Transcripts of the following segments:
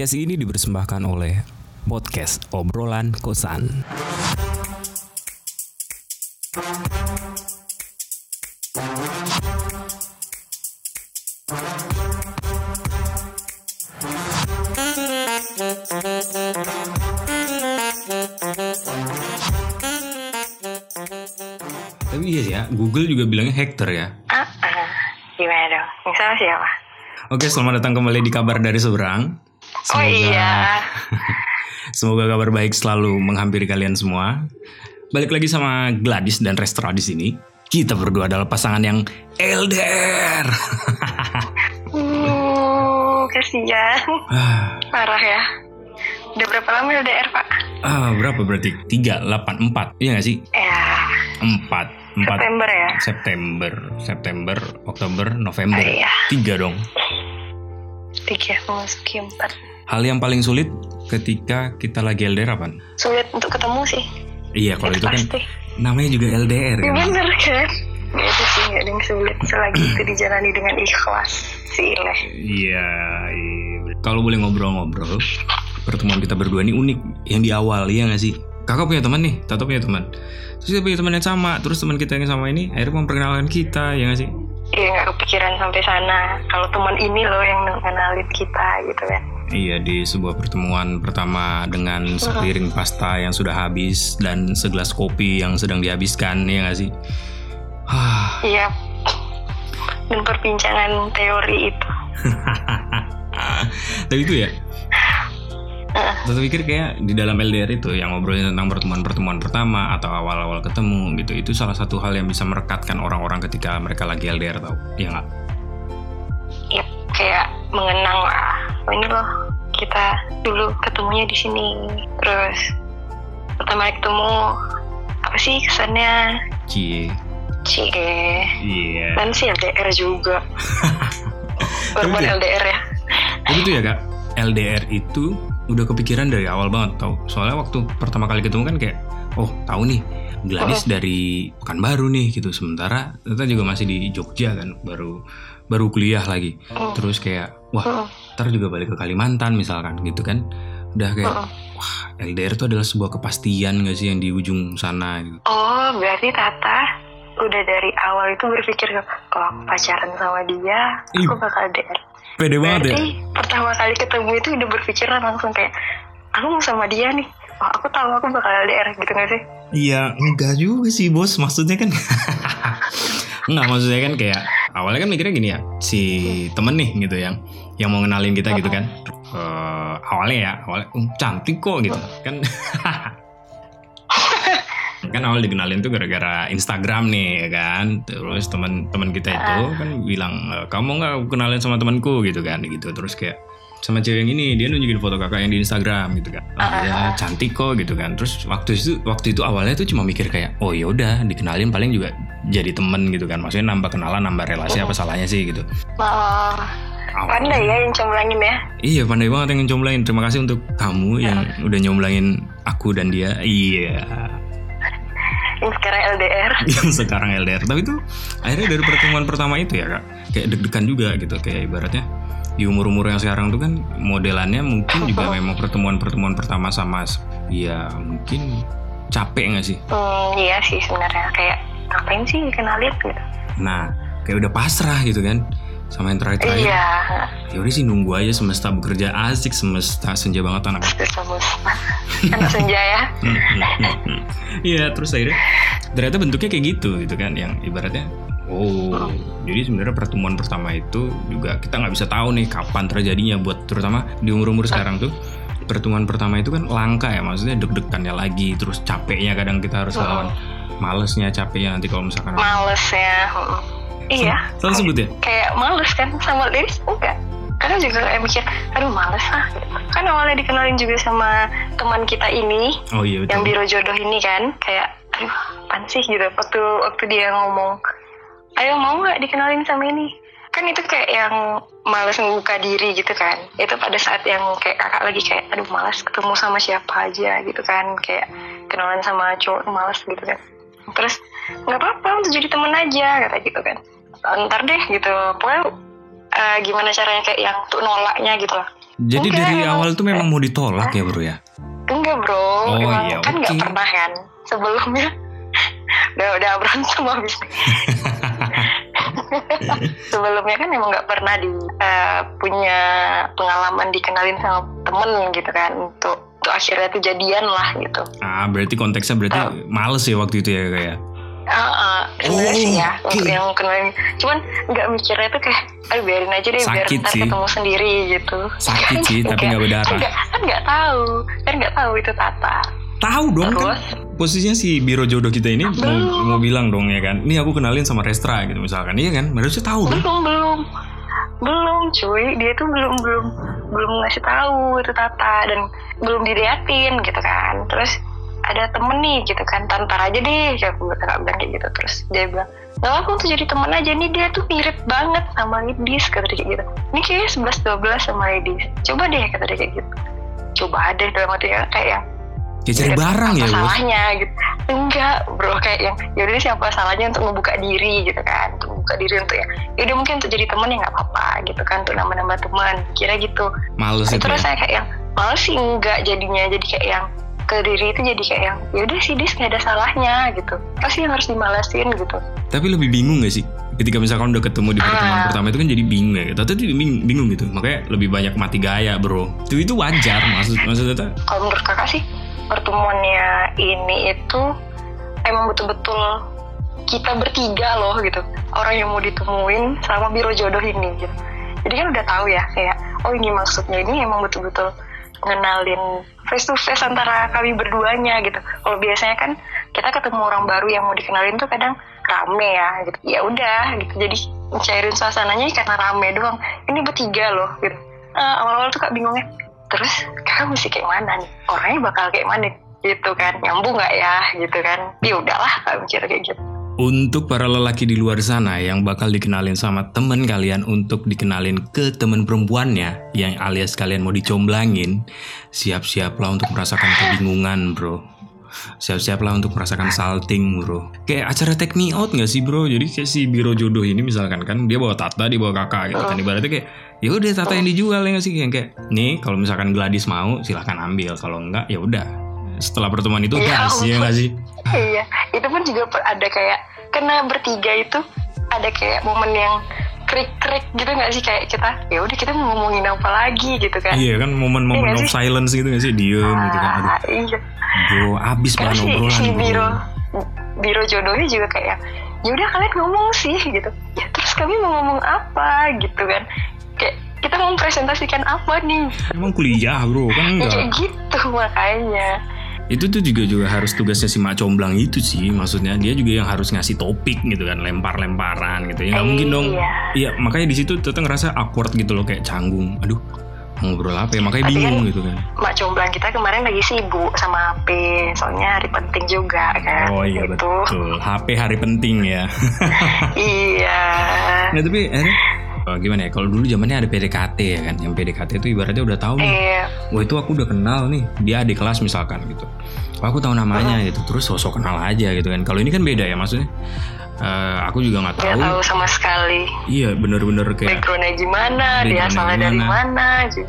Podcast ini dipersembahkan oleh Podcast Obrolan Kosan. Tapi iya sih ya, Google juga bilangnya Hector ya. Ah, ah. gimana dong? Salah siapa? Oke, selamat datang kembali di kabar dari seberang. Oh iya. Semoga kabar baik selalu menghampiri kalian semua. Balik lagi sama Gladys dan Restra di sini. Kita berdua adalah pasangan yang LDR. Hmm, kasihan. ah, Parah ya. Udah berapa lama LDR, Pak? ah, berapa berarti? 3, 8, 4. Iya gak sih? Ya, 4. 4 September ya. September, September, Oktober, November. Oh, iya. Tiga dong. Tiga memasuki empat. Hal yang paling sulit ketika kita lagi LDR apa? Sulit untuk ketemu sih. Iya, kalau itu kan pasti. namanya juga LDR Ya, kan. bener kan? Ya, itu sih nggak ada yang sulit selagi itu dijalani dengan ikhlas si Ileh. Iya, iya. Kalau boleh ngobrol-ngobrol, pertemuan kita berdua ini unik. Yang di awal, iya gak sih? Kakak punya teman nih, Tato punya teman. Terus dia punya teman yang sama, terus teman kita yang sama ini akhirnya memperkenalkan kita, ya gak sih? Iya nggak kepikiran sampai sana. Kalau teman ini loh yang kenalin kita gitu kan. Iya, di sebuah pertemuan pertama dengan sepiring pasta yang sudah habis dan segelas kopi yang sedang dihabiskan, ya gak sih? Hah, Iya. Dan perbincangan teori itu. tapi itu ya, Tata pikir kayak di dalam LDR itu yang ngobrolin tentang pertemuan-pertemuan pertama atau awal-awal ketemu gitu itu salah satu hal yang bisa merekatkan orang-orang ketika mereka lagi LDR tau? Iya nggak? ya kayak mengenang lah. Oh, ini loh kita dulu ketemunya di sini. Terus pertama ketemu apa sih kesannya? Cie. Cie. Iya. Dan sih LDR juga. Korban LDR ya? Tapi itu ya kak LDR itu udah kepikiran dari awal banget tau Soalnya waktu pertama kali ketemu kan kayak Oh tahu nih Gladys dari Pekanbaru nih gitu Sementara kita juga masih di Jogja kan Baru baru kuliah lagi Hmm. Terus kayak Wah Hmm. ntar juga balik ke Kalimantan misalkan gitu kan udah kayak Hmm. wah LDR itu adalah sebuah kepastian gak sih yang di ujung sana gitu oh berarti Tata udah dari awal itu berpikir kalau aku pacaran sama dia aku Ih. bakal LDR pede banget ya Berarti pertama kali ketemu itu udah berpikiran langsung kayak aku mau sama dia nih. Oh, aku tahu aku bakal LDR gitu gak sih? iya enggak juga sih bos maksudnya kan enggak maksudnya kan kayak awalnya kan mikirnya gini ya si temen nih gitu yang yang mau kenalin kita gitu kan Eh, awalnya ya awalnya "Oh, cantik kok gitu kan kan awal dikenalin tuh gara-gara Instagram nih ya kan? Terus teman-teman kita itu kan bilang "Eh, kamu nggak kenalin sama temanku gitu kan gitu. Terus kayak sama cewek yang ini dia nunjukin foto kakak yang di Instagram gitu kan. Oh, ya cantik kok gitu kan. Terus waktu itu waktu itu awalnya tuh cuma mikir kayak oh ya udah dikenalin paling juga jadi temen gitu kan. Maksudnya nambah kenalan nambah relasi apa salahnya sih gitu. Oh, pandai ya yang comblangin ya. Iya pandai banget yang nyomblangin Terima kasih untuk kamu yang udah nyomblangin aku dan dia. Iya Yang sekarang LDR. yang sekarang LDR tapi itu akhirnya dari pertemuan pertama itu ya kak. Kayak deg-degan juga gitu kayak ibaratnya di umur-umur yang sekarang tuh kan modelannya mungkin juga memang pertemuan-pertemuan pertama sama ya mungkin capek nggak sih? Hmm, iya sih sebenarnya. Kayak ngapain sih dikenalin gitu. nah kayak udah pasrah gitu kan sama yang terakhir-terakhir. Iya. ya udah sih nunggu aja semesta bekerja asik semesta senja banget anak Terus anak senja ya. Iya terus akhirnya ternyata bentuknya kayak gitu gitu kan yang ibaratnya oh jadi sebenarnya pertemuan pertama itu juga kita nggak bisa tahu nih kapan terjadinya buat terutama di umur umur sekarang tuh pertemuan pertama itu kan langka ya maksudnya deg-degannya lagi terus capeknya kadang kita harus lawan malesnya capeknya nanti kalau misalkan Males ya. Mm. Iya. salah sebut ya Kayak males kan sama Liris enggak. Karena juga kayak mikir, aduh males ah. Gitu. Kan awalnya dikenalin juga sama teman kita ini, oh iya yang biro jodoh ini kan. Kayak aduh apaan sih? Gitu waktu waktu dia ngomong ayo mau nggak dikenalin sama ini? Kan itu kayak yang malas membuka diri gitu kan. Itu pada saat yang kayak kakak lagi kayak aduh malas ketemu sama siapa aja gitu kan. Kayak kenalan sama cowok malas gitu kan. Terus nggak apa-apa untuk jadi temen aja kata gitu kan. Ntar deh gitu. Pokoknya eh, gimana caranya kayak yang tuh nolaknya gitu lah Jadi Enggak, dari emang- awal tuh memang mau ditolak ya bro ya? Enggak bro, Oh, emang iya, kan nggak oke. pernah kan sebelumnya. udah udah berantem habis. sebelumnya kan emang nggak pernah di eh, punya pengalaman dikenalin sama temen gitu kan untuk untuk akhirnya tuh jadian lah gitu. Ah berarti konteksnya berarti Oh. males ya waktu itu ya kayak. Ah, sebenarnya sih ya untuk yang kenalin. Cuman nggak mikirnya tuh kayak, aduh biarin aja deh biar Sakit ntar sih. ketemu sendiri gitu. Sakit sih, tapi nggak Kan berdarah. kan nggak tahu, kan nggak tahu itu Tata. Tahu dong kan Terus? posisinya si biro jodoh kita ini mau, Belum. mau bilang dong ya kan. Ini aku kenalin sama Restra gitu misalkan. Iya kan? Harusnya tahu dong. belum belum belum cuy dia tuh belum belum belum ngasih tahu itu Tata dan belum dideatin gitu kan terus ada temen nih gitu kan. Tantar aja deh ya aku bilang bilang kayak gitu. Terus dia bilang nggak apa tuh jadi teman aja nih dia tuh mirip banget sama Lidis kata dia kayak gitu. Ini kayaknya 11 12 sama Lidis. Coba deh kata dia kayak gitu. Coba deh dalam hati kayak yang Kayak cari "Yaudah, barang apa ya salahnya gitu. Enggak bro kayak yang yaudah siapa salahnya untuk membuka diri gitu kan. Untuk membuka diri untuk ya yaudah mungkin untuk jadi teman ya nggak apa-apa gitu kan untuk nambah-nambah teman kira gitu. Males itu terus ya. saya kayak yang malah sih enggak jadinya. Jadi kayak yang ke diri itu jadi kayak yang yaudah sih dis nggak ada salahnya gitu pasti yang harus dimalasin gitu Tapi lebih bingung gak sih? Ketika misalkan udah ketemu di pertemuan Ah. pertama itu kan jadi bingung ya. Tata tuh bingung, bingung gitu. Makanya lebih banyak mati gaya bro. Itu itu wajar maksud maksud Tata. kalau menurut kakak sih pertemuannya ini itu emang betul-betul kita bertiga loh gitu orang yang mau ditemuin sama biro jodoh ini gitu jadi kan udah tahu ya kayak oh ini maksudnya ini emang betul-betul ngenalin face to face antara kami berduanya gitu. Kalau biasanya kan kita ketemu orang baru yang mau dikenalin tuh kadang rame ya gitu. Ya udah gitu. Jadi mencairin suasananya karena rame doang. Ini bertiga loh gitu. Eh, awal-awal tuh kak bingungnya terus kakak mesti kayak mana nih? Orangnya bakal kayak mana? Gitu kan. Nyambung nggak ya? Gitu kan. Ya udahlah kak mikir kayak gitu Untuk para lelaki di luar sana yang bakal dikenalin sama temen kalian untuk dikenalin ke temen perempuannya yang alias kalian mau dicomblangin, siap-siaplah untuk merasakan kebingungan, bro. Siap-siaplah untuk merasakan salting, bro. Kayak acara take me out gak sih, bro? Jadi kayak si biro jodoh ini misalkan kan dia bawa Tata, dia bawa kakak gitu kan. Ibaratnya kayak ya udah Tata yang dijual ya gak sih? Yang kayak nih kalau misalkan Gladys mau silahkan ambil, kalau enggak ya udah. Setelah pertemuan itu Ya gas ya ampun. gak sih? iya itu pun juga ada kayak kena bertiga itu ada kayak momen yang krik-krik gitu nggak sih kayak kita ya udah kita mau ngomongin apa lagi gitu kan Iya kan momen-momen Iya nggak of silence gitu gak sih? Diem gitu kan. Aduh, Ah, iya bro, abis bahan si, obrolan si bro. biro biro jodohnya juga kayak ya udah kalian ngomong sih gitu ya terus kami mau ngomong apa gitu kan kayak kita mau presentasikan apa nih Emang kuliah bro, kan ya, kayak enggak. gitu makanya Itu tuh juga juga harus tugasnya si Mak Comblang itu sih. Maksudnya dia juga yang harus ngasih topik gitu kan, lempar-lemparan gitu. Ya nggak mungkin dong. Iya. Iya, makanya di situ tetap ngerasa awkward gitu loh kayak canggung. Aduh, ngobrol apa ya? Makanya Tapi bingung kan- gitu kan. Mbak Comblang kita kemarin lagi sibuk sama HP soalnya hari penting juga kan Oh iya gitu. betul. HP hari penting ya. iya nah tapi akhirnya oh, gimana ya? Kalau dulu zamannya ada PDKT ya kan. Yang PDKT itu ibaratnya udah tahu nih. eh Wah itu aku udah kenal nih dia adik kelas misalkan gitu. Wah, aku tahu namanya gitu terus sosok kenal aja gitu kan. Kalau ini kan beda ya maksudnya. eh, aku juga nggak tahu. tahu sama sekali Iya bener-bener kayak backgroundnya gimana dia asalnya dari mana gitu.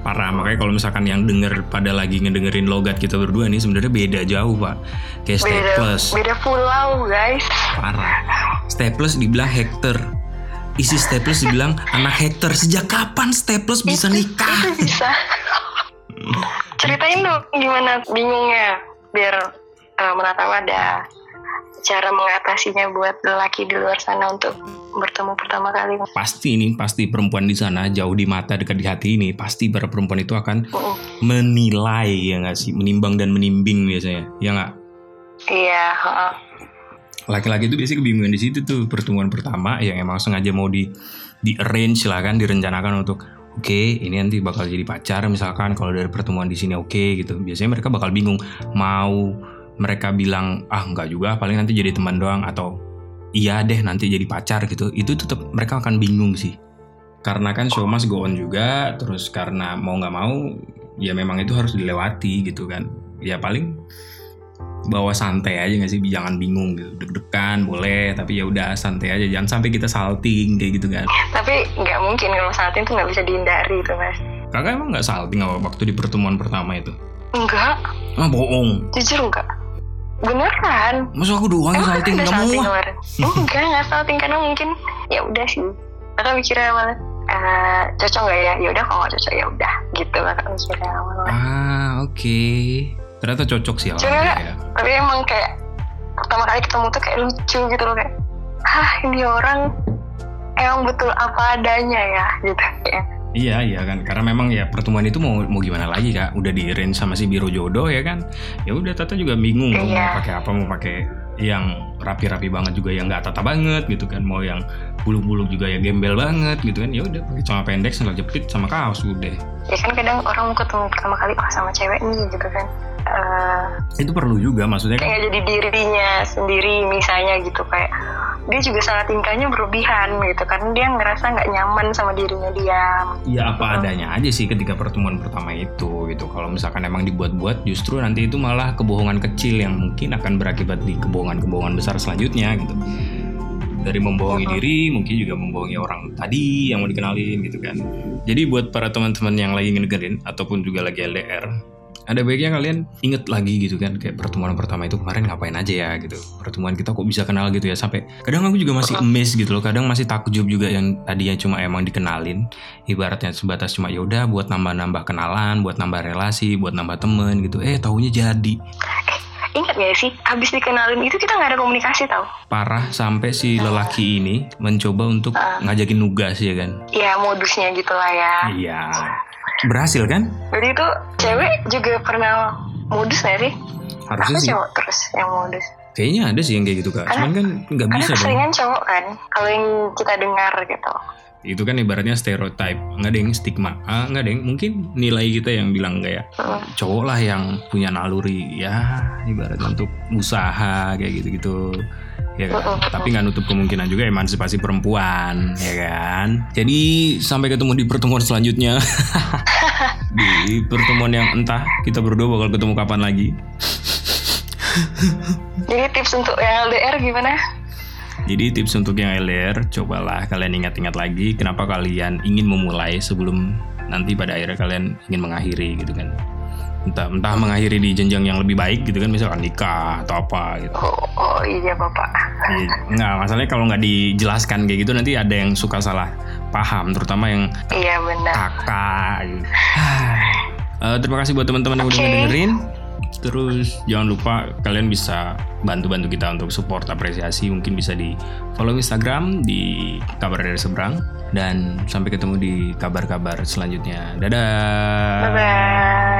parah. Makanya kalau misalkan yang denger pada lagi ngedengerin logat kita berdua nih sebenarnya beda jauh pak. Kayak beda Staples beda pulau guys parah. Staples dibilang Hector. Isi Staples dibilang anak Hector. Sejak kapan Staples bisa Itu- nikah? itu bisa ceritain dong gimana bingungnya biar uh, menata ada cara mengatasinya buat lelaki di luar sana untuk bertemu pertama kali Pasti ini pasti perempuan di sana jauh di mata dekat di hati ini pasti para perempuan itu akan Mm-mm. menilai ya nggak sih menimbang dan menimbing biasanya ya nggak iya heeh. Laki-laki itu biasanya kebingungan di situ tuh. Pertemuan pertama yang emang sengaja mau di di arrange lah kan direncanakan untuk oke ini nanti bakal jadi pacar misalkan kalau dari pertemuan di sini oke gitu. Biasanya mereka bakal bingung mau mereka bilang ah nggak juga paling nanti jadi teman doang atau iya deh nanti jadi pacar gitu. Itu tetap mereka akan bingung sih. Karena kan show must go on juga terus karena mau nggak mau ya memang itu harus dilewati gitu kan. Ya paling bawa santai aja nggak sih jangan bingung gitu deg-degan boleh tapi ya udah santai aja jangan sampai kita salting kayak gitu kan tapi nggak mungkin kalau saat itu nggak bisa dihindari itu mas Kakak emang nggak salting apa waktu di pertemuan pertama itu? Enggak, Ah bohong. jujur enggak. Beneran. Masa aku doang Emang salting kamu? salting kemarin? Enggak, enggak salting karena mungkin ya udah sih. Kakak mikirnya malah eh, cocok nggak ya? Ya udah kalau nggak cocok ya udah gitu kakak mikirnya awalnya. Ah oke. Ternyata cocok sih Cuma ya. tapi emang kayak pertama kali ketemu tuh kayak lucu gitu loh kayak, hah ini orang emang betul apa adanya ya gitu. Ya. Iya iya kan karena memang ya pertemuan itu mau mau gimana lagi kak udah di arrange sama si biro jodoh ya kan ya udah Tata juga bingung mau Iya. pakai apa mau pakai yang rapi-rapi banget juga yang nggak tata banget gitu kan mau yang buluk-buluk juga ya gembel banget gitu kan ya udah pakai celana pendek sandal jepit sama kaos udah ya kan kadang orang mau ketemu pertama kali oh sama cewek nih gitu kan. Eh, itu perlu juga maksudnya kan kayak jadi dirinya sendiri misalnya gitu kayak dia juga sangat tingkahnya berlebihan gitu kan dia ngerasa nggak nyaman sama dirinya dia. Ya apa adanya aja sih ketika pertemuan pertama itu gitu. Kalau misalkan emang dibuat-buat justru nanti itu malah kebohongan kecil yang mungkin akan berakibat di kebohongan-kebohongan besar selanjutnya gitu. Dari membohongi diri mungkin juga membohongi orang tadi yang mau dikenalin gitu kan. Jadi buat para teman-teman yang lagi ngedengerin ataupun juga lagi LDR ada baiknya kalian inget lagi gitu kan kayak pertemuan pertama itu kemarin ngapain aja ya? gitu. Pertemuan kita kok bisa kenal gitu ya sampai kadang aku juga masih amazed gitu loh. Kadang masih takjub juga yang tadinya cuma emang dikenalin. Ibaratnya sebatas cuma ya udah buat nambah-nambah kenalan buat nambah relasi buat nambah temen gitu. Eh taunya jadi. Ingat gak sih? Habis dikenalin itu kita nggak ada komunikasi tau? Parah sampai si lelaki ini mencoba untuk ngajakin nugas ya kan? Ya modusnya gitu lah ya. Iya berhasil kan? Jadi itu cewek juga pernah modus gak sih? Harusnya aku sih. cowok terus yang modus. Kayaknya ada sih yang kayak gitu kak. Cuman kan nggak karena bisa dong. keseringan cowok kan? Kalau yang kita dengar gitu. Itu kan ibaratnya stereotype. Nggak ada yang stigma. Ah, nggak ada yang mungkin nilai kita yang bilang kayak Hmm. cowok lah yang punya naluri. Ya ibaratnya untuk usaha kayak gitu-gitu ya kan? Tapi nggak nutup kemungkinan juga emansipasi perempuan ya kan? Jadi sampai ketemu di pertemuan selanjutnya. Di pertemuan yang entah kita berdua bakal ketemu kapan lagi. Jadi tips untuk yang LDR gimana? Jadi tips untuk yang LDR, cobalah kalian ingat-ingat lagi kenapa kalian ingin memulai sebelum nanti pada akhirnya kalian ingin mengakhiri gitu kan. Entah, entah mengakhiri di jenjang yang lebih baik gitu kan, misalkan nikah atau apa gitu. oh, oh iya bapak Iya, Nggak, masalahnya kalau nggak dijelaskan kayak gitu nanti ada yang suka salah paham, terutama yang iya benar kakak gitu. Eh, terima kasih buat teman-teman yang udah Oke. ngedengerin. Terus jangan lupa kalian bisa bantu-bantu kita untuk support apresiasi mungkin bisa di follow Instagram di kabar dari seberang dan sampai ketemu di kabar-kabar selanjutnya. Dadah. bye bye